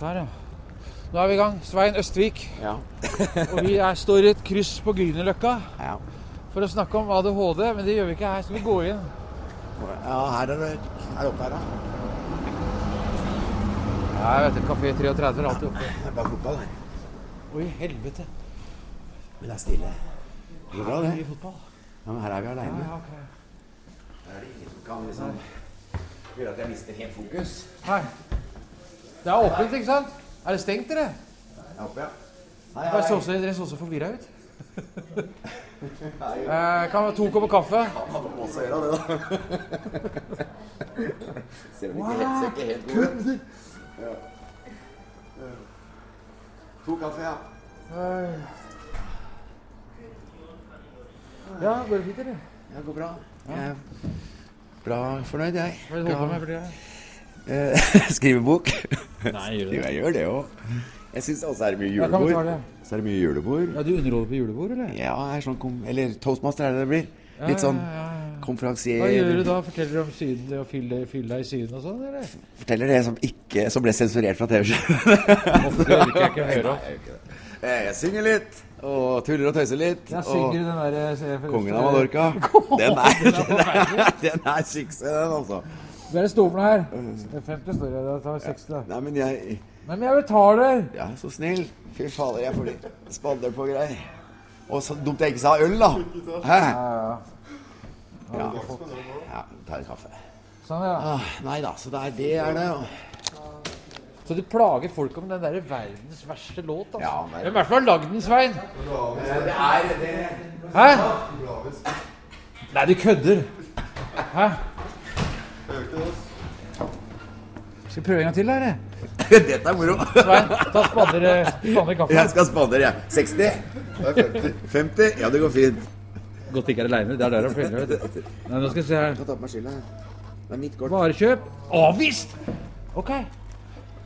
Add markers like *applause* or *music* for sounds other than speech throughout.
Der, ja. Nå er vi i gang. Svein Østvik. Ja. *laughs* Og vi er, står i et kryss på Grünerløkka ja. for å snakke om ADHD, men det gjør vi ikke her. Så vi går inn. Ja, her er det her oppe her, da. Ja, jeg vet det. Kafé 33 er alltid oppe. *laughs* Det er bare fotball her. Oi, helvete. Men det er stille. Det går bra, det. Ja, men her er vi aleine. Ja, okay. Her er det ingen som kan liksom gjøre at jeg mister helt fokus. Hei. Det er åpent, ikke sant? Er det stengt, dere? Jeg håper, ja. Hei, hei. så så, dere så så forvirra ut. *laughs* Eh, kan vi ha to kopper kaffe? Ja, man må også gjøre det, da. *laughs* Ser vel ikke helt, ikke helt god ut. Ja. To kaffe, ja. Ja, går det fint, eller? Ja, går bra. Jeg er bra fornøyd, jeg. Hva *laughs* Skrive bok. Nei, gjør du Jo, jeg gjør det òg. Jeg syns også er det mye Ja, kan vi ta julebord. det? Så er det mye julebord. Ja, du underholder på julebord, eller? Ja, jeg er sånn kom Eller toastmaster er det det blir. Ja, Litt sånn ja, ja, ja. konferansier. Hva gjør du da? Forteller du om syden, det å fylle, fylle deg i Syden og sånn, eller? Forteller det som ikke Som ble sensurert fra TV-skjermen. Jeg ikke å høre *laughs* om. Jeg synger litt, og tuller og tøyser litt. Jeg synger den derre Kongen av Mallorca. *laughs* Den er, den er, den er suksess, den, altså. Hva er det står for noe her? 50 står det. Da tar vi 60, da. Nei, men jeg Nei, men jeg betaler! Ja, så snill. Fy fader, jeg får litt spadder på greier. Og så dumt jeg ikke sa øl, da. Hæ? Ja, ja. Ja. ja ta en kaffe. Sånn, ja. Ah, nei da, så det er det. Er det. Så du plager folk om den derre verdens verste låt, altså? Ja, men- Hvem er det som har lagd den, Svein? Det er det. Hæ? Nei, du kødder. Hæ? Skal vi prøve en gang til, da, eller? *laughs* Dette er moro. Svein, ta spanner, spanner kaffe. Jeg skal spandere, jeg. 60? Det er 50. 50? Ja, det går fint. Godt ikke er aleine. Det er der han følger, vet du. *laughs* Nei, nå skal vi se her. Jeg kan ta på meg skylda. Det er mitt kort. Varekjøp. Avvist! Ok.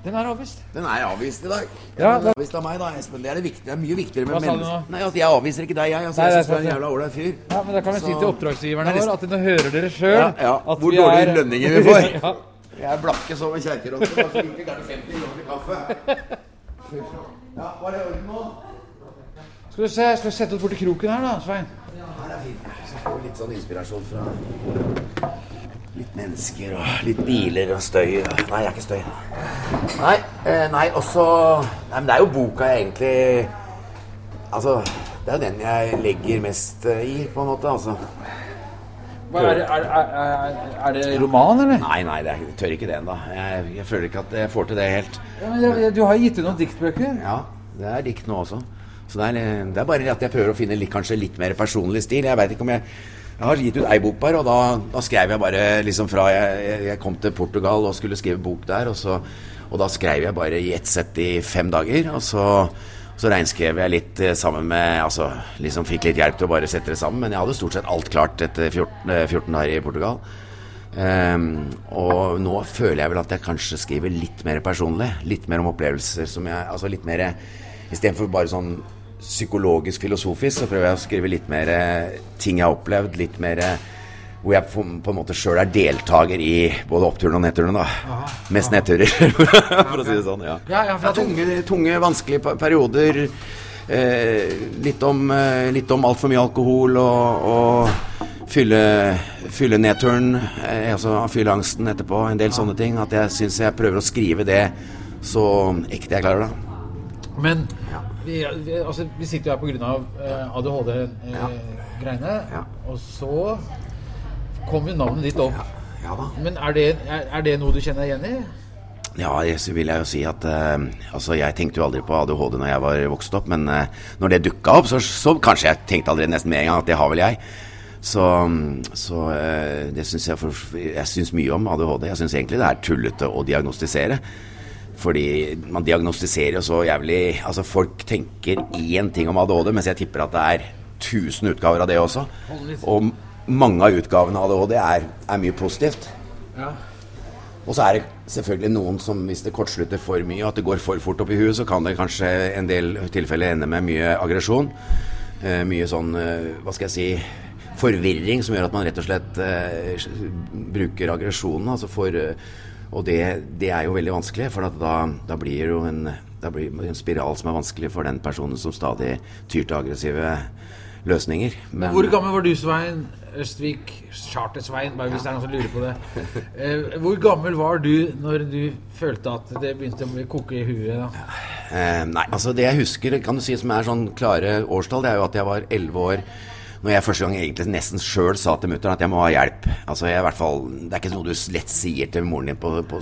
Den er avvist. Den er avvist i dag. Ja, Den er avvist av meg, da, Espen. Det er det viktige. Det er mye viktigere med mennesker. Nei, at jeg avviser ikke deg, jeg. Altså, Nei, jeg er syns du er en jævla ålreit fyr. Ja, men da kan vi si til oppdragsgiverne er våre at nå hører dere sjøl Ja, ja. Hvor dårlige lønninger vi får. *laughs* ja. Jeg er blakke som en kjerkerotte. Så ikke gærent 50 kroner kaffe. Ja, var det orden nå? Skal du se, skal vi sette oss borti kroken her, da, Svein? Ja, Her er fint. Så får vi litt sånn inspirasjon fra litt mennesker og litt biler og støy. Nei, jeg er ikke støy. Nei, eh, nei, også Nei, men det er jo boka jeg egentlig Altså, det er jo den jeg legger mest eh, i, på en måte. altså. Hva er, det, er, er, er, det roman, eller? Nei, nei, det jeg tør ikke det ennå. Jeg, jeg føler ikke at jeg får til det helt. Ja, men jeg- Du har gitt ut noen diktbøker. Ja, det er dikt nå også. Så det er, det er bare at jeg prøver å finne litt, kanskje litt mer personlig stil. Jeg vet ikke om jeg Jeg har gitt ut ei bok bare, og da, da skrev jeg bare liksom fra jeg, jeg- kom til Portugal og skulle skrive bok der, og, så, og da skrev jeg bare i ett sett i fem dager. Og så, så reinskrev jeg litt eh, sammen med Altså liksom fikk litt hjelp til å bare sette det sammen. Men jeg hadde stort sett alt klart etter 14, eh, 14 dager i Portugal. Um, og nå føler jeg vel at jeg kanskje skriver litt mer personlig. Litt mer om opplevelser som jeg Altså litt mer Istedenfor bare sånn psykologisk, filosofisk, så prøver jeg å skrive litt mer eh, ting jeg har opplevd. Litt mer eh, hvor jeg på, en måte sjøl er deltaker i både oppturene og nedturene. da Mest nedturer, *laughs* for å si det sånn. Ja, Ja, ja, ja tunge, tunge, vanskelige perioder. Eh, litt om, eh, litt om altfor mye alkohol og, og fylle, fylle nedturen, eh, altså fylleangsten etterpå. En del sånne ting. At jeg syns jeg prøver å skrive det så ekte jeg klarer, da. Men vi, vi, altså, vi sitter jo her pga. Uh, ADHD-greiene. Ja. Og så kom jo navnet ditt opp. Ja. Men er det, er, er det noe du kjenner igjen i? Ja, så vil jeg jo si at eh, Altså, jeg tenkte jo aldri på ADHD når jeg var vokst opp, men eh, når det dukka opp, så, så kanskje jeg tenkte allerede nesten med en gang at det har vel jeg. Så, så eh, det syns jeg for, Jeg syns mye om ADHD. Jeg syns egentlig det er tullete å diagnostisere. Fordi man diagnostiserer jo så jævlig Altså, folk tenker én ting om ADHD, mens jeg tipper at det er 1000 utgaver av det også. Og mange av utgavene av ADHD er, er mye positivt. Ja. Og så er det selvfølgelig noen som hvis det kortslutter for mye, og at det går for fort opp i huet, så kan det kanskje en del tilfeller ende med mye aggresjon. Eh, mye sånn, eh, hva skal jeg si, forvirring som gjør at man rett og slett eh, bruker aggresjonen. Altså for, eh, Og det, det er jo veldig vanskelig, for da, da blir jo en, da blir en spiral som er vanskelig for den personen som stadig tyr til aggressive løsninger. Men, Hvor gammel var du, Svein Østvik? Charter-Svein, bare hvis det er noen som lurer på det. Eh, hvor gammel var du når du følte at det begynte å koke i huet? da? Eh, nei, altså det jeg husker, kan du si som er sånn klare årstall, det er jo at jeg var elleve år når jeg første gang egentlig nesten sjøl sa til mutter'n at jeg må ha hjelp. Altså jeg, i hvert fall, Det er ikke noe du lett sier til moren din på, på,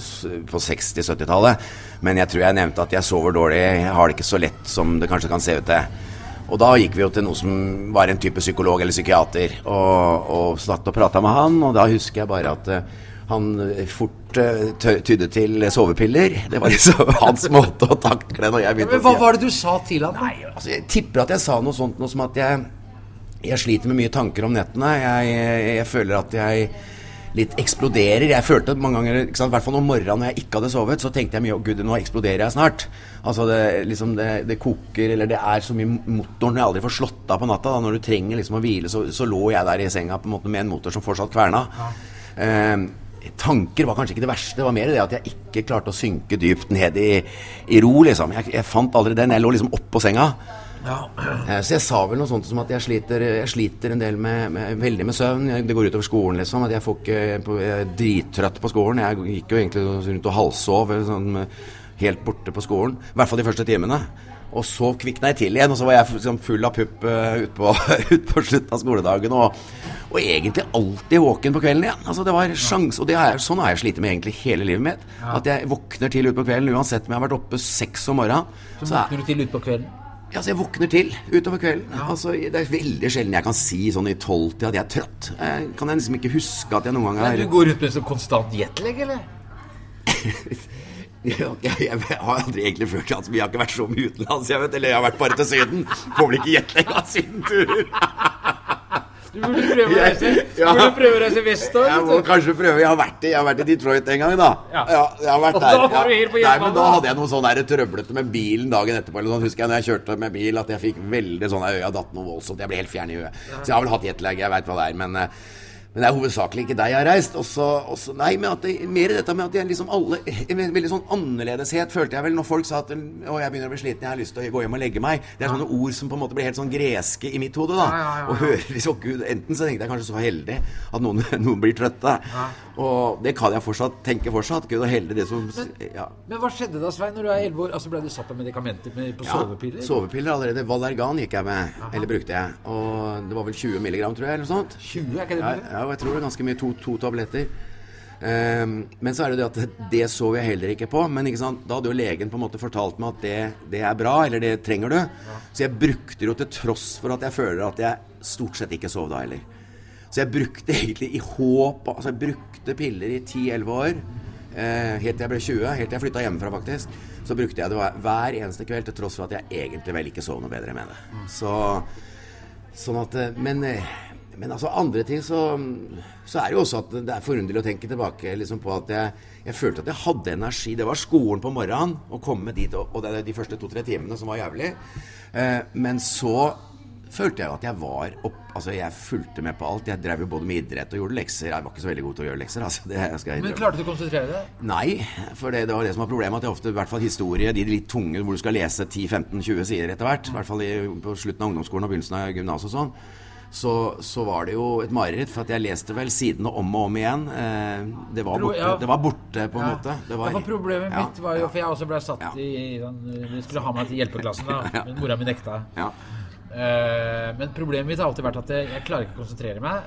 på 60-70-tallet. Men jeg tror jeg nevnte at jeg sover dårlig, jeg har det ikke så lett som det kanskje kan se ut til. Og da gikk vi jo til noe som var en type psykolog eller psykiater, og, og satt og prata med han. Og da husker jeg bare at uh, han fort uh, tydde til sovepiller. Det var liksom *laughs* hans måte å takle når jeg begynte ja, Men Hva var det du sa til han? Nei, altså, Jeg tipper at jeg sa noe sånt noe som at jeg, jeg sliter med mye tanker om nettene. Jeg, jeg, føler at jeg litt eksploderer. Jeg følte mange ganger, i hvert fall om morgenen når jeg ikke hadde sovet, så tenkte jeg mye Gud, nå eksploderer jeg snart. Altså det, liksom det, det, koker, eller det er så mye motor når jeg aldri får slått av på natta. Da, når du trenger liksom å hvile, så, så, lå jeg der i senga på en måte med en motor som fortsatt kverna. Ja. Eh, tanker var kanskje ikke det verste. Det var mer det at jeg ikke klarte å synke dypt ned i, i ro, liksom. Jeg, jeg, fant aldri den. Jeg lå liksom oppå senga. Ja. Eh, så jeg sa vel noe sånt som at jeg sliter, jeg sliter en del med, med, veldig med søvn. Det går utover skolen, liksom. At jeg, får ikke, jeg er drittrøtt på skolen. Jeg gikk jo egentlig rundt og halvsov sånn, helt borte på skolen. I hvert fall de første timene. Og så kvikna jeg til igjen, og så var jeg liksom full av pupp uh, utpå *laughs* ut på slutten av skoledagen. Og, og, egentlig alltid våken på kvelden igjen. Altså det var sjans, og er, Sånn har jeg slitt med egentlig hele livet mitt. At jeg våkner til utpå kvelden uansett om jeg har vært oppe seks om morgenen. Så, så våkner du til utpå kvelden? Ja, så Jeg våkner til utover kvelden. Ja. Altså, det er veldig sjelden jeg kan si sånn i tolvtida at jeg er trøtt. Jeg kan jeg liksom ikke huske at jeg noen gang har Men Du går ut med sånn konstant jetlag, eller? *laughs* jeg, jeg, jeg, har aldri egentlig følt at vi har ikke vært så mye utenlands. Jeg vet, eller jeg har vært bare til Syden. Får vel ikke jetlag av sydenturer. *laughs* Du burde prøve å reise, ja. prøve å reise vestover. Jeg må kanskje prøve. Jeg har vært i, jeg har vært i Detroit en gang, da. Ja. ja jeg har vært der. Da du helt på Nei, men da hadde jeg noe sånn trøblete med bilen dagen etterpå. Eller sånn. Husker jeg når jeg kjørte med bil at jeg fikk veldig sånn Øya datt noe voldsomt. Jeg ble helt fjern i huet. Så jeg har vel hatt jetlag. Jeg veit hva det er. Men uh, men det er hovedsakelig ikke deg jeg har reist. Også, også, nei, men at det, mer dette med at jeg liksom alle En veldig sånn annerledeshet følte jeg vel når folk sa at å, jeg begynner å bli sliten, jeg har lyst til å gå hjem og legge meg. Det er ja. sånne ord som på en måte blir helt sånn greske i mitt hode. da ja, ja, Og hører liksom Gud, Enten så tenkte jeg kanskje så heldig at noen, *laughs* noen blir trøtte. Og det kan jeg fortsatt tenke fortsatt. Gud og heldig det som men, men, hva skjedde da, Svein, når du er 11 år? Altså Ble du satt av medikamenter med, på sovepiller? Sovepiller allerede. Valergan gikk jeg med. Aha. Eller brukte jeg. Og det var vel 20 milligram, tror jeg. eller noe sånt. 20, er ikke det ja, ja, jeg tror det er ganske mye to, to tabletter. Um, men så er det det at det så jeg heller ikke på. Men ikke da hadde jo legen på en måte fortalt meg at det, det er bra, eller det trenger du. Ja. Så jeg brukte det jo til tross for at jeg føler at jeg stort sett ikke sov da heller. Så jeg brukte egentlig i håp Altså jeg brukte piller i 10-11 år. Uh, helt til jeg ble 20, helt til jeg flytta hjemmefra, faktisk. Så brukte jeg det hver eneste kveld, til tross for at jeg egentlig vel ikke sov noe bedre med det. Så, sånn at eh, Men eh, men altså andre ting så, så, er det jo også at det er forunderlig å tenke tilbake liksom på at jeg, jeg, følte at jeg hadde energi. Det var skolen på morgenen, å komme dit, og, og det er de første to-tre timene som var jævlig. Eh, men så følte jeg jo at jeg var opp Altså, jeg fulgte med på alt. Jeg drev jo både med idrett og gjorde lekser. Jeg var ikke så veldig god til å gjøre lekser. Altså, Men klarte du å konsentrere deg? Nei, for det, det, var det som var problemet. At jeg ofte, i hvert fall historie, de litt tunge hvor du skal lese 10-15-20 sider etter hvert, i hvert fall i, på slutten av ungdomsskolen og begynnelsen av gymnaset og sånn, så, så, var det jo et mareritt. For at jeg leste vel sidene om og om igjen. Eh, det, var borte, ja. det, var borte, på en ja. måte. Det var, problemet ja. mitt var jo For jeg også ble satt i De skulle ha meg til hjelpeklassen, da. *laughs* Men mora mi nekta. Uh, men problemet mitt har alltid vært at jeg, jeg klarer ikke å konsentrere meg.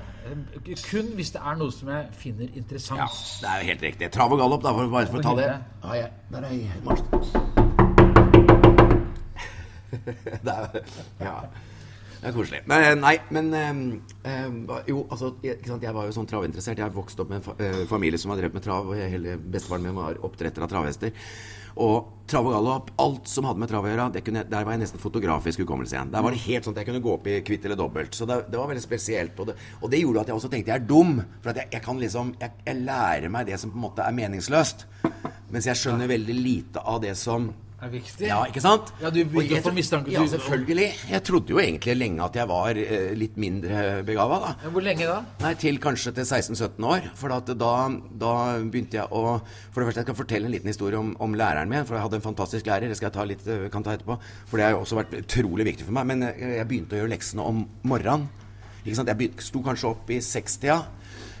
Kun hvis det er noe som jeg finner interessant. Ja, det er jo helt riktig. Trav og galopp, da, for, bare for å ta det. Ah, ja. Der er jeg. *laughs* det er, ja. Det er koselig. Men, eh, nei, men øh, Jo, altså jeg, jeg, var jo sånn travinteressert. Jeg vokste opp med en fa øh, familie som har drevet med trav. og hele Bestefaren min var oppdretter av travhester. Og trav og gallop, alt som hadde med trav å gjøre, kunne, der var jeg nesten fotografisk hukommelse igjen. Der var det helt sånn at jeg kunne gå opp i kvitt eller dobbelt. Så det, det var veldig spesielt. Og det, og det, gjorde at jeg også tenkte jeg er dum. For jeg, jeg kan liksom jeg, jeg lærer meg det som på en måte er meningsløst. Mens jeg skjønner veldig lite av det som er viktig. Ja, ikke sant? Ja, du begynte å mistanke. Ja, selvfølgelig. Jeg trodde jo egentlig lenge at jeg var eh, litt mindre begava, da. Ja, hvor lenge da? Nei, Til kanskje til 16-17 år. For da, da, begynte jeg å For det første, jeg skal fortelle en liten historie om, om, læreren min. For jeg hadde en fantastisk lærer. Det skal jeg ta litt, eh, kan ta etterpå. For det har jo også vært utrolig viktig for meg. Men eh, jeg begynte å gjøre leksene om morgenen. Ikke sant? Jeg sto kanskje opp i sekstida.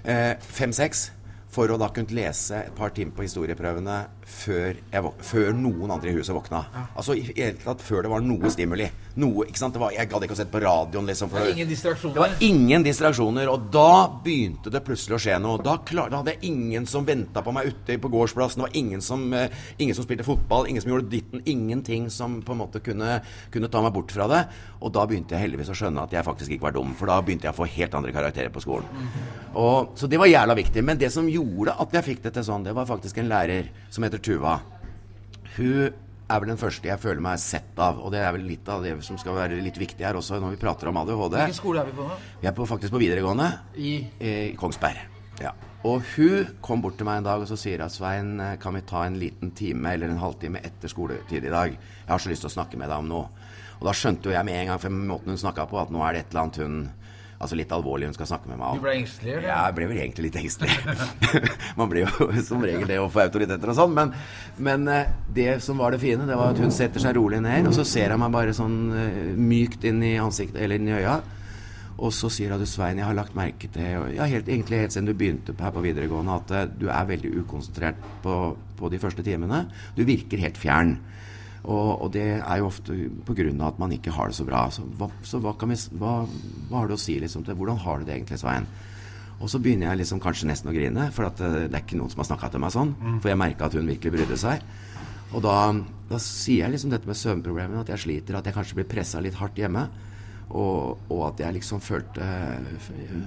Fem-seks. For å da kunne lese et par timer på historieprøvene før, før noen andre i huset våkna. Altså i hele tatt før det var noe stimuli. Noe, ikke sant? Var, jeg gadd ikke å sette på radioen. Liksom, det var ingen distraksjoner? Det var ingen distraksjoner. Og da begynte det plutselig å skje noe. Da, klar, da hadde jeg ingen som venta på meg ute på gårdsplassen. Det var ingen som, uh, ingen som, spilte fotball, ingen som gjorde ditten. Ingenting som på en måte kunne, kunne, ta meg bort fra det. Og da begynte jeg heldigvis å skjønne at jeg faktisk ikke var dum. For da begynte jeg å få helt andre karakterer på skolen. Og, så det var jævla viktig. Men det som gjorde at jeg fikk det til sånn, det var faktisk en lærer som heter Tuva. Hun er vel den første jeg føler meg sett av. Og det er vel litt av det som skal være litt viktig her også når vi prater om ADHD. Hvilken skole er vi på nå? Vi er på, faktisk på videregående. I? I Kongsberg. Ja. Og hun kom bort til meg en dag og så sier at Svein, kan vi ta en liten time eller en halvtime etter skoletid i dag? Jeg har så lyst til å snakke med deg om noe. Og da skjønte jo jeg med en gang, for måten hun snakka på, at nå er det et eller annet hun altså litt alvorlig hun skal snakke med meg om. Du ble engstelig? eller? Ja, jeg ble vel egentlig litt engstelig. *laughs* Man blir jo som regel det å få autoriteter og sånn. Men, men, eh, det som var det fine, det var at hun setter seg rolig ned, og så ser jeg meg bare sånn uh, mykt inn i ansiktet, eller inn i øya. Og så sier hun Svein, jeg har lagt merke til ja, helt, egentlig helt siden du begynte her på videregående, at uh, du er veldig ukonsentrert på, på de første timene. Du virker helt fjern. Og, og, det er jo ofte pga. at man ikke har det så bra. Så hva, så hva, vi, hva, hva har du å si liksom, til hvordan har du det egentlig, Svein? Og så begynner jeg liksom kanskje nesten å grine, for det, eh, det er ikke noen som har snakka til meg sånn. Mm. For jeg merka at hun virkelig brydde seg. Og da, da, sier jeg liksom dette med søvnproblemene, at jeg sliter, at jeg kanskje blir pressa litt hardt hjemme. Og, og, at jeg liksom følte,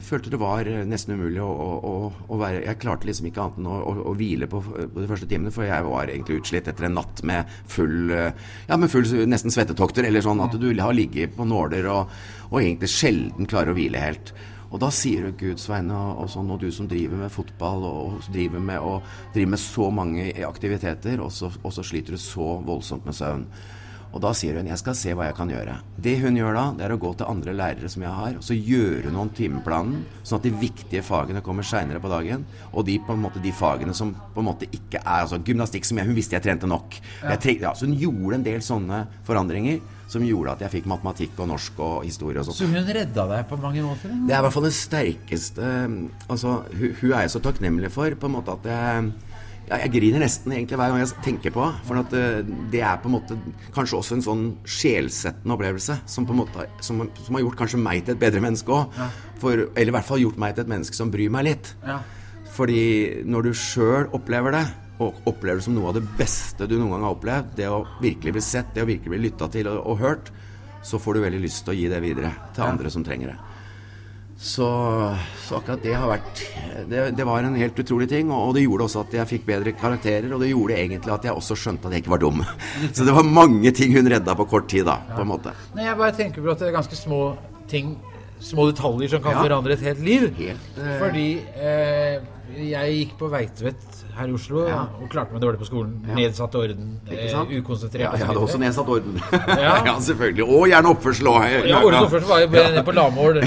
følte det var nesten umulig å, å, å, være Jeg klarte liksom ikke annet enn å, å, hvile på, på, de første timene, for jeg var egentlig utslitt etter en natt med full Ja, med full nesten svettetokter, eller sånn at du har ligget på nåler og, og egentlig sjelden klarer å hvile helt. Og da sier du Guds vegne, og, sånn, og du som driver med fotball og driver med, og driver med så mange aktiviteter, og så, og så sliter du så voldsomt med søvn. Og da sier hun 'jeg skal se hva jeg kan gjøre'. Det hun gjør da, det er å gå til andre lærere som jeg har, og så gjøre noe om timeplanen, sånn at de viktige fagene kommer seinere på dagen. Og de, på en måte, de fagene som på en måte ikke er altså Gymnastikk som jeg Hun visste jeg trente nok. Jeg trengte, ja, så hun gjorde en del sånne forandringer som gjorde at jeg fikk matematikk og norsk og historie og sånt. Så hun redda deg på mange måter? Det er i hvert fall det sterkeste Altså, hun, hun er jeg så takknemlig for, på en måte at jeg ja, jeg griner nesten egentlig hver gang jeg tenker på For at uh, det er på en måte kanskje også en sånn sjelsettende opplevelse som, på en måte, som, som, har gjort kanskje meg til et bedre menneske òg. Ja. Eller i hvert fall gjort meg til et menneske som bryr meg litt. Ja. Fordi når du sjøl opplever det, og opplever det som noe av det beste du noen gang har opplevd, det å virkelig bli sett, det å virkelig bli lytta til og, og, hørt, så får du veldig lyst til å gi det videre til andre som trenger det. Så, så, akkurat det har vært det, det, var en helt utrolig ting. Og, det gjorde også at jeg fikk bedre karakterer. Og det gjorde egentlig at jeg også skjønte at jeg ikke var dum. *laughs* Så det var mange ting hun redda på kort tid, da. På en måte. Nei, Jeg bare tenker på at det er ganske små ting, små detaljer som kan ja. forandre et helt liv. Helt, uh... Fordi eh, jeg gikk på Veitvet her i Oslo ja. og klarte meg dårlig på skolen. Ja. Nedsatt orden, eh, ukonsentrert. Ja, jeg hadde også nedsatt orden. Ja. *laughs* ja, selvfølgelig. Og gjerne oppførsel òg. Ja, orden og oppførsel var jo nede på lavmål. *laughs*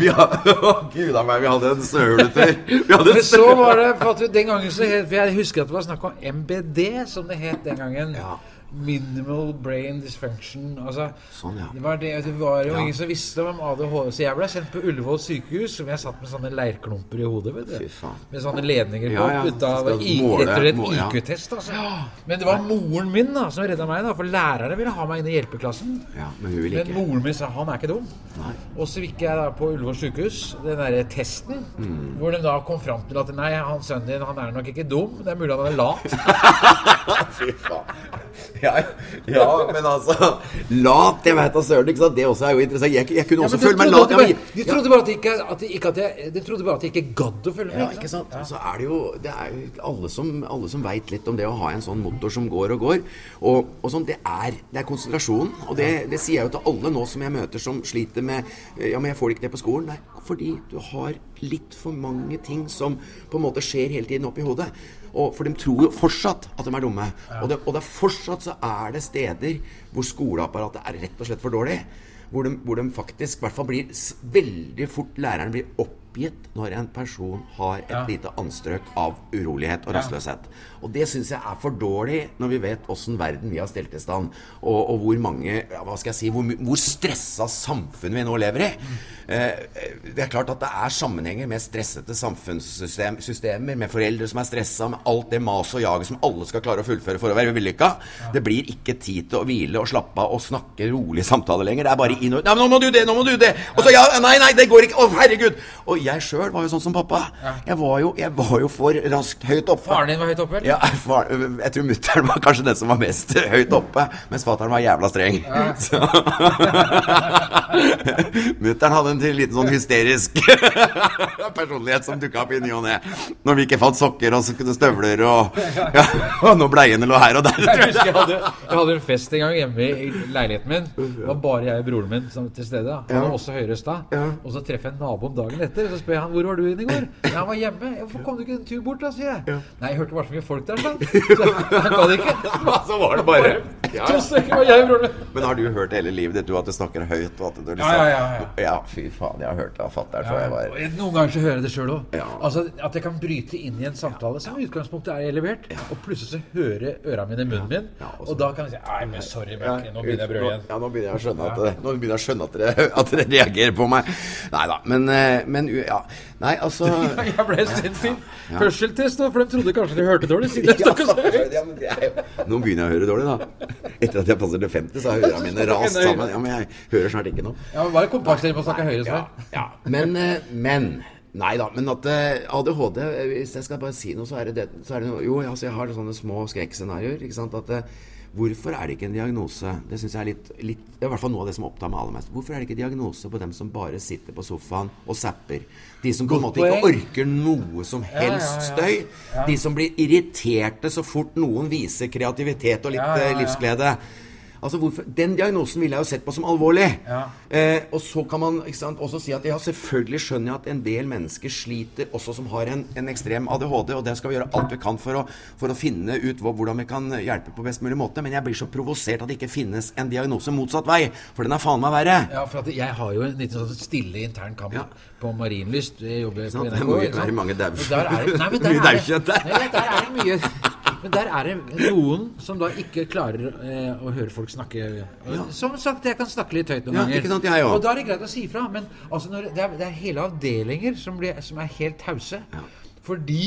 vi hadde, *laughs* Gud a meg, vi hadde en søletur. Men så var det for at den gangen så het, Jeg husker at det var snakk om MBD, som det het den gangen. Ja. Minimal brain dysfunction. Altså, sånn, ja. det, var det, det, var jo ja. ingen som visste om ADHD. Så jeg ble sendt på Ullevål sykehus, som jeg satt med sånne leirklumper i hodet. vet du Med sånne ledninger på. Ja, ja. etter et IQ-test. Altså. Men det var moren min da som redda meg, da for lærerne ville ha meg inn i hjelpeklassen. Ja, men, men moren min sa han er ikke dum. Nei. Og så gikk jeg da på Ullevål sykehus, den derre testen, mm. hvor de da kom fram til at nei, han sønnen din han er nok ikke dum, det er mulig han er lat. *laughs* Fy faen *laughs* ja, ja, men altså Lat, jeg veit da søren. ikke sant? Det også er jo interessant. Jeg, jeg kunne også ja, føle meg lat. Bare, de trodde bare at ikke, at de ikke, at jeg, de trodde bare at jeg ikke gadd å følge med. Ja, ikke sant? Ja. Så er det jo det er jo alle som, alle som veit litt om det å ha en sånn motor som går og går. Og, og sånn, det er, det er konsentrasjonen. Og det, det, sier jeg jo til alle nå som jeg møter som sliter med Ja, men jeg får det ikke til på skolen. Nei, fordi du har litt for mange ting som på en måte skjer hele tiden oppi hodet. Og, for de tror jo fortsatt at de er dumme. Og, det, og det fortsatt så er det steder hvor skoleapparatet er rett og slett for dårlig. Hvor de, hvor de faktisk, i hvert fall blir veldig fort Læreren blir oppgitt når en person har et ja. lite anstrøk av urolighet og rastløshet. Ja. Og det syns jeg er for dårlig når vi vet åssen verden vi har stelt i stand, og, og, hvor mange Hva skal jeg si Hvor, hvor stressa samfunn vi nå lever i. Eh, det er klart at det er sammenhenger med stressete samfunnssystemer, med foreldre som er stressa, med alt det maset og jaget som alle skal klare å fullføre for å være vellykka. Ja. Det blir ikke tid til å hvile og slappe av og snakke rolig samtale lenger. Det er bare inn og ut. Nei, men nå må du det! Nå må du det! Og så ja, nei, nei, det går ikke! Å, herregud! Og jeg sjøl var jo sånn som pappa. Jeg var jo, jeg var jo for raskt høyt oppe. Faren din var høyt oppe? eller? Ja, far, jeg tror mutter'n var kanskje den som var mest *laughs* høyt oppe, mens fatter'n var jævla streng. Ja. *laughs* *laughs* mutter'n hadde en liten sånn hysterisk personlighet som dukka opp i ny og ne. Når vi ikke fant sokker og støvler og ja, og når bleiene lå her og der. Jeg husker jeg hadde, jeg hadde en fest en gang hjemme i leiligheten min. Det var bare jeg og broren min som til stede. Han var også høyrøsta. Og så treffer jeg naboen dagen etter. Så spør jeg han hvor var du i går. *clears throat* Ja, han var hjemme. Hvorfor kom du ikke en tur bort, da, sier jeg. Nei, jeg hørte bare så mye folk der, sånn. *laughs* Så han ga det ikke. *laughs* Så var det bare ja, ja. Men har du hørt hele livet ditt du at du snakker høyt? Og at du liksom, ja, ja, ja, ja. fy faen, jeg har hørt det av fatter'n før jeg var Noen ganger så hører jeg det sjøl òg. Altså, at jeg kan bryte inn i en samtale som i utgangspunktet er levert, og plutselig så hører øra mine munnen min, og da kan jeg si Nei, men sorry, Møkke, nå begynner jeg å brøle igjen. Ja, nå begynner jeg å skjønne at, nå begynner jeg å skjønne at dere, at dere reagerer på meg. Nei da, men, eh, men ja. Nei, altså *laughs* Jeg ble sinnssyk. Hørseltest, for de trodde kanskje de hørte dårlig. Ja, nå begynner jeg å høre dårlig, da. Etter at jeg passer til 50, så har ørene mine rast sammen. Ja, Men jeg hører snart ikke noe. Ja, Bare kompaktstille på å snakke høyre, Ja, Ja, Men, eh, men Nei da, men at eh, ADHD Hvis jeg skal bare si noe, så er det, det, så er det noe, Jo, altså, jeg har sånne små skrekkscenarioer. Ikke sant? At Hvorfor er det ikke en diagnose? Det synes jeg er litt, litt, det er i hvert fall noe av det som opptar meg aller mest. Hvorfor er det ikke diagnose på dem som bare sitter på sofaen og zapper? De som på en måte ikke orker noe som helst støy. De som blir irriterte så fort noen viser kreativitet og litt eh, livsglede. Altså hvorfor, Den diagnosen ville jeg jo sett på som alvorlig. Ja. Eh, og så kan man sant, også si at ja, selvfølgelig skjønner jeg at en del mennesker sliter, også som har en, en ekstrem ADHD, og det skal vi gjøre alt vi kan for å, for å finne ut hvordan vi kan hjelpe på best mulig måte. Men jeg blir så provosert at det ikke finnes en diagnose motsatt vei, for den er faen meg verre. Ja, for jeg har jo en liten sånn stille intern kamp ja. på Marienlyst. Jeg jobber på NRK. Det er mange *laughs* daue. Mye er det, nei, der er det, nei, der er det mye men der er det noen som da ikke klarer eh, å høre folk snakke. Ja. Som sagt, jeg kan snakke litt høyt noen ja, ganger. Sant, og da er det greit å si ifra. Men altså, det, er, det, er, hele avdelinger som, blir, som er helt tause. Ja. Fordi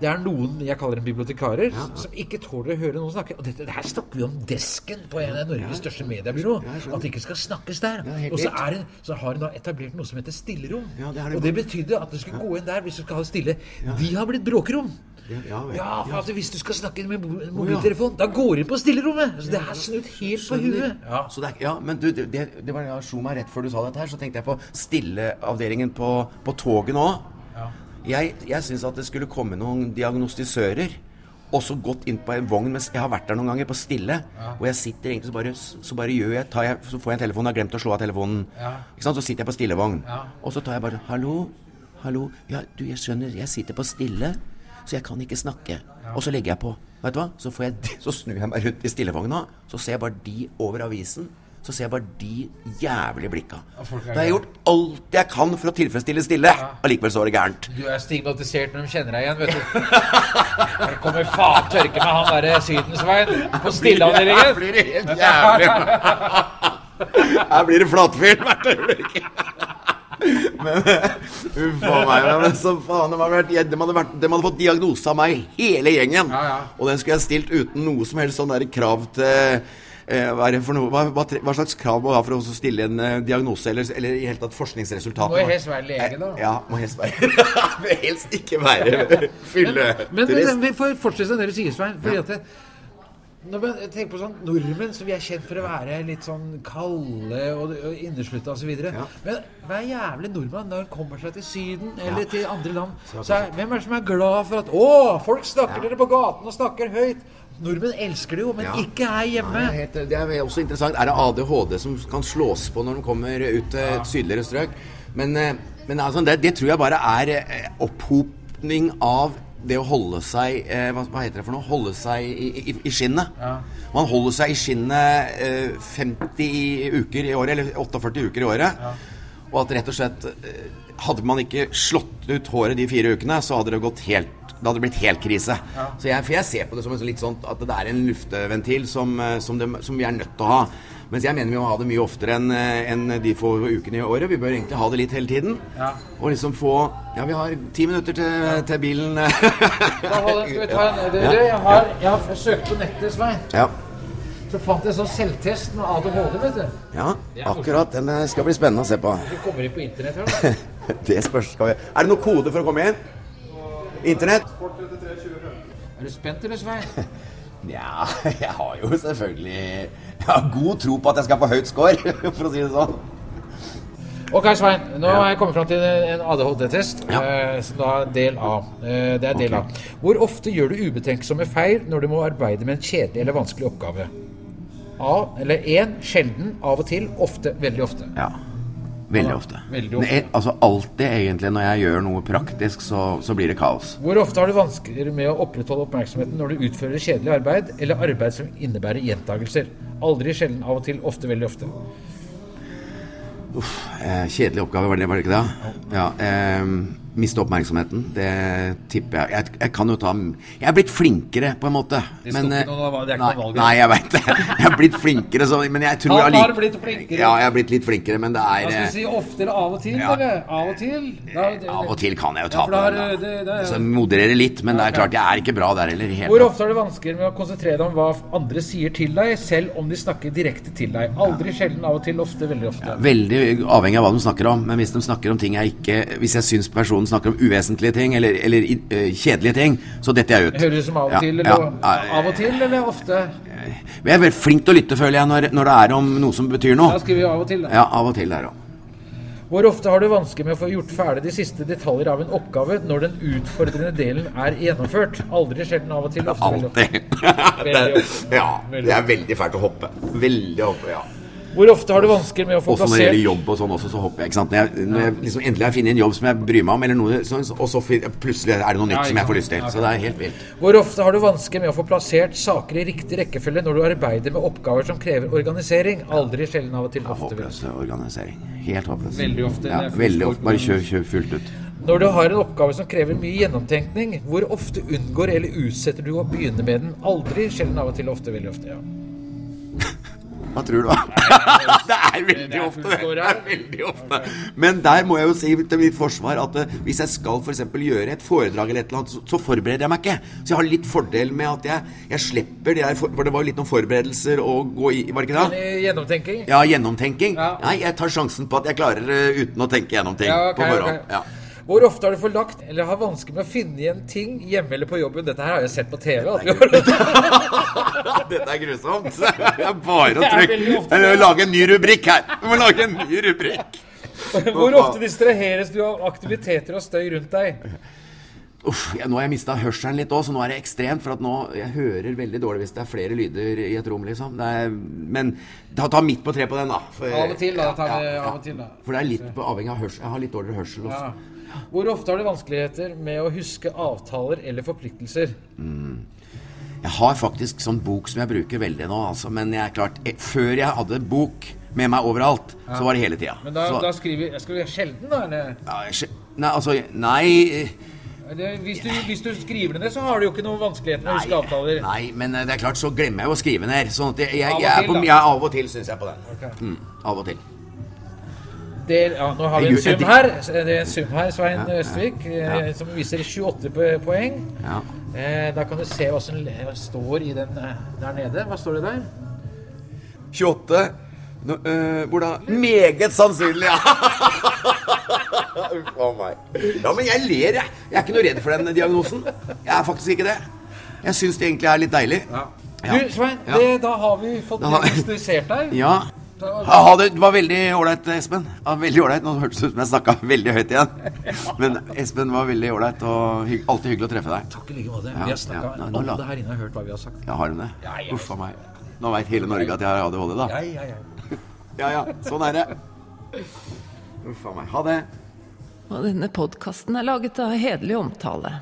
det er noen jeg kaller dem bibliotekarer, ja, ja. som ikke tåler å høre noen snakke. Og dette, det her snakker vi om desken på en av Norges største mediebyrå. At det ikke skal snakkes der. og så, er det, så har hun da etablert noe som heter stillerom. Det og det betydde at du skulle gå inn der hvis du skal ha stille. De har blitt bråkerom. Ja, for altså, Hvis du skal snakke med mobiltelefon, da går du inn på stillerommet! Så det er snudd helt på huet. Ja, ja men du, det, det var jeg slo meg rett før du sa dette her, så tenkte jeg på stilleavdelingen på, på toget nå. Jeg, jeg syns at det skulle komme noen diagnostisører. Også gått inn på en vogn mens Jeg har vært der noen ganger på stille. Ja. Og jeg sitter egentlig så bare, så bare gjør jeg, jeg, Så får jeg en telefon, har glemt å slå av telefonen. Ja. Ikke sant? Så sitter jeg på stillevogn. Ja. Og så tar jeg bare 'Hallo? Hallo? Ja, du, jeg skjønner, jeg sitter på stille.' så jeg kan ikke snakke. Og så legger jeg på. Vet du hva? Så, jeg, *laughs* så snur jeg meg rundt i stillevogna, så ser jeg bare de over avisen. Så ser jeg bare de jævlige blikka. Da har jeg gjort alt jeg kan for å tilfredsstille Stille. Allikevel så var det gærent. Du er stigmatisert når de kjenner deg igjen, vet du. Her kommer faen tørke med han derre Sydensveien på Stilleavdelingen. Her blir det helt jævlig. Her blir det flatfyrt hvert øyeblikk. Men Uff a meg. Men så faen, de, hadde, vært, de, hadde vært, de hadde fått diagnose av meg, hele gjengen. Ja, ja. Og den skulle jeg stilt uten noe som helst sånn der krav til hva, noe, hva, hva, hva, slags krav må du ha for å stille en uh, diagnose, eller, eller, i hele tatt forskningsresultat? Må helst være lege, da. Ja, må helst være *laughs* Vil helst ikke være fylleturist. *laughs* Men, men, men, vi får fortsette det du sier, Svein. Fordi at det, når man tenker på sånn Nordmenn som vi er kjent for å være litt sånn kalde og, og inneslutta osv. Ja. Men hver jævlig nordmann når han kommer seg til Syden eller ja. til andre land, så er, hvem er det som er glad for at Å, folk snakker ja. dere på gaten og snakker høyt. Nordmenn elsker det jo, men ja. ikke her hjemme. Nei, det er også interessant. Er det ADHD som kan slås på når de kommer ut til et sydligere strøk? Men, eh, men altså, det, det, tror jeg bare er eh, opphopning av det å holde seg eh, hva, heter det for noe? Holde seg i, i, i skinnet. Ja. Man holder seg i skinnet eh, 50 uker i året, eller 48 uker i året. Ja. Og at rett og slett eh, Hadde man ikke slått ut håret de fire ukene, så hadde det gått helt det hadde blitt helt krise. Ja. Så jeg, for jeg ser på det som litt sånn at det er en lufteventil som, eh, som, det, som vi er nødt til å ha. Mens jeg mener vi må ha det mye oftere enn eh, en de få ukene i året. Vi bør egentlig ha det litt hele tiden. Ja. Og liksom få Ja, vi har ti minutter til, til bilen. da skal vi ta en, du, jeg, har, jeg har søkt på nettet, Svein. Ja. Så fant jeg sånn selvtest med ADHD, vet du. Ja, akkurat. Den eh, skal bli spennende å se på. Du kommer inn på internett her, da. *laughs* det spørs skal vi Er det noen kode for å komme inn? Internett? Er du spent, eller, Svein? *laughs* Nja, jeg har jo selvfølgelig Jeg har god tro på at jeg skal få høyt score, *laughs* for å si det sånn. Ok, Svein. Nå har jeg kommet fram til en ADHD-test, ja. eh, som da er del A. Eh, det er del. A. Hvor ofte gjør du ubetenksomme feil når du må arbeide med en kjedelig eller vanskelig oppgave? A eller 1. Sjelden, av og til, ofte, veldig ofte. Ja. Veldig ofte. Veldig ofte. Er, altså Alltid, egentlig, når jeg gjør noe praktisk, så, så, blir det kaos. Hvor ofte har du vanskeligere med å opprettholde oppmerksomheten når du utfører kjedelig arbeid, eller arbeid som innebærer gjentagelser? Aldri, sjelden, av og til, ofte, veldig ofte. Uff, eh, kjedelig oppgave, var det, var det ikke det? Ja. Eh, miste oppmerksomheten. Det tipper jeg. jeg. jeg. kan jo ta Jeg er blitt flinkere, på en måte. Det men, noe, det er ikke nei, nei, jeg veit det. Jeg er blitt flinkere, så, men jeg tror Han har blitt flinkere. Ja, jeg er blitt litt flinkere, men det er Hva skal vi si ofte eller av og til, ja. eller? Av og til? Da, det, av og til kan jeg jo ta ja, på den. Så moderere litt, men det er klart jeg er ikke bra der heller. Hvor ofte er det vanskeligere med å konsentrere deg om hva andre sier til deg, selv om de snakker direkte til deg? Aldri, sjelden, av og til, ofte, veldig ofte. Veldig avhengig av hva de snakker om. Men hvis de snakker om ting jeg ikke Hvis jeg syns personen snakker om uvesentlige ting eller, eller uh, kjedelige ting, så detter jeg ut. Høres det som av og til, eller, ja, av og til, eller ofte? Jeg er veldig flink til å lytte, føler jeg, når, når det er om noe som betyr noe. Da skriver vi av og til, da. Ja, av og til der òg. Hvor ofte har du vansker med å få gjort ferdig de siste detaljer av en oppgave når den utfordrende delen er gjennomført? Aldri, sjelden, av og til. Ofte, Alltid. *laughs* Ja, det er veldig fælt å hoppe. Veldig hoppe, ja. Hvor ofte har du vansker med å få plassert Også når det gjelder jobb og sånn også, så hopper jeg. ikke sant? Når jeg, når jeg liksom endelig har funnet en jobb som jeg bryr meg om, eller noe, så, og så plutselig er det noe nytt ja, som jeg får lyst til. Så det er helt vilt. Hvor ofte har du vansker med å få plassert saker i riktig rekkefølge når du arbeider med oppgaver som krever organisering? Aldri, sjelden av og til. Ofte. Håpløs organisering. Helt håpløs. Veldig ofte. Ja, veldig ofte. Bare kjør, kjør fullt ut. Når du har en oppgave som krever mye gjennomtenkning, hvor ofte unngår eller utsetter du å begynne med den? Aldri, sjelden av og til, ofte, veldig ofte. ja. Hva tror du? *laughs* det er veldig ofte, det. er veldig ofte. Men der må jeg jo si til mitt forsvar at eh, hvis jeg skal f.eks. For gjøre et foredrag eller et eller annet, så, så, forbereder jeg meg ikke. Så jeg har litt fordel med at jeg, jeg slipper det der For det var jo litt noen forberedelser å gå i, var det ikke det? Gjennomtenking? Ja, gjennomtenking. Ja. Nei, jeg tar sjansen på at jeg klarer det uten å tenke gjennom ting ja, okay, på forhånd. Okay. Ja. Hvor ofte har du forlagt eller har vansker med å finne igjen ting hjemme eller på jobben? Dette her har jeg sett på TV. Dette er *laughs* grusomt. Det er bare å trykke Lage en ny rubrikk her. Vi må lage en ny rubrikk. *laughs* Hvor ofte distraheres du av aktiviteter og støy rundt deg? Uff, ja, nå har jeg mista hørselen litt òg, så nå er det ekstremt. For at nå, jeg hører veldig dårlig hvis det er flere lyder i et rom, liksom. Er, men ta, ta, midt på tre på den, da. For, av og til, da. Ja, ja, av og til, da. For det er litt på, avhengig av hørsel. Jeg har litt dårligere hørsel også. Hvor ofte har du vanskeligheter med å huske avtaler eller forpliktelser? Mm. Jeg har faktisk sånn bok som jeg bruker veldig nå, altså. Men jeg er klart, jeg, før jeg hadde bok med meg overalt, ja. så var det hele tida. Men da, da skriver Skal du gjøre sjelden, da? Eller? Ja, nei, altså Nei. Det, hvis, du, hvis, du, skriver det ned, så har du jo ikke noen vanskeligheter med å huske avtaler. Nei, men eh, det er klart, så glemmer jeg jo å skrive ned. Sånn at jeg, jeg, jeg, jeg, på, jeg av og til syns jeg på den. Okay. Mm, av og til. Det, ja, nå har vi en sum her, det er en sum her Svein Østvik, ja. som viser 28 poeng. Eh, da kan du se hva som står i den eh, der nede. Hva står det der? 28 no, øh, Hvor da? Meget sannsynlig, ja! *laughs* Uff a meg. Ja, men jeg ler, jeg. Jeg er ikke noe redd for den diagnosen. Jeg er faktisk ikke det. Jeg syns det egentlig er litt deilig. Ja. Du, Svein, det, da har vi fått diagnostisert deg. Ja. Ha, det var veldig ålreit, Espen. Ja, veldig ålreit. Nå hørtes det ut som jeg snakka veldig høyt igjen. *laughs* Men Espen var veldig ålreit, og hy alltid hyggelig å treffe deg. Takk i like måte. vi har snakka ja, Alle her inne har hørt hva vi har sagt. Ja, har du det? Ja, ja. Uff a meg. Nå veit hele Norge at jeg har ADHD, da. Ja, ja, ja. *laughs* ja, ja. Sånn er det. Uff a meg. Ha det. Og denne podkasten er laget av Hederlig omtale.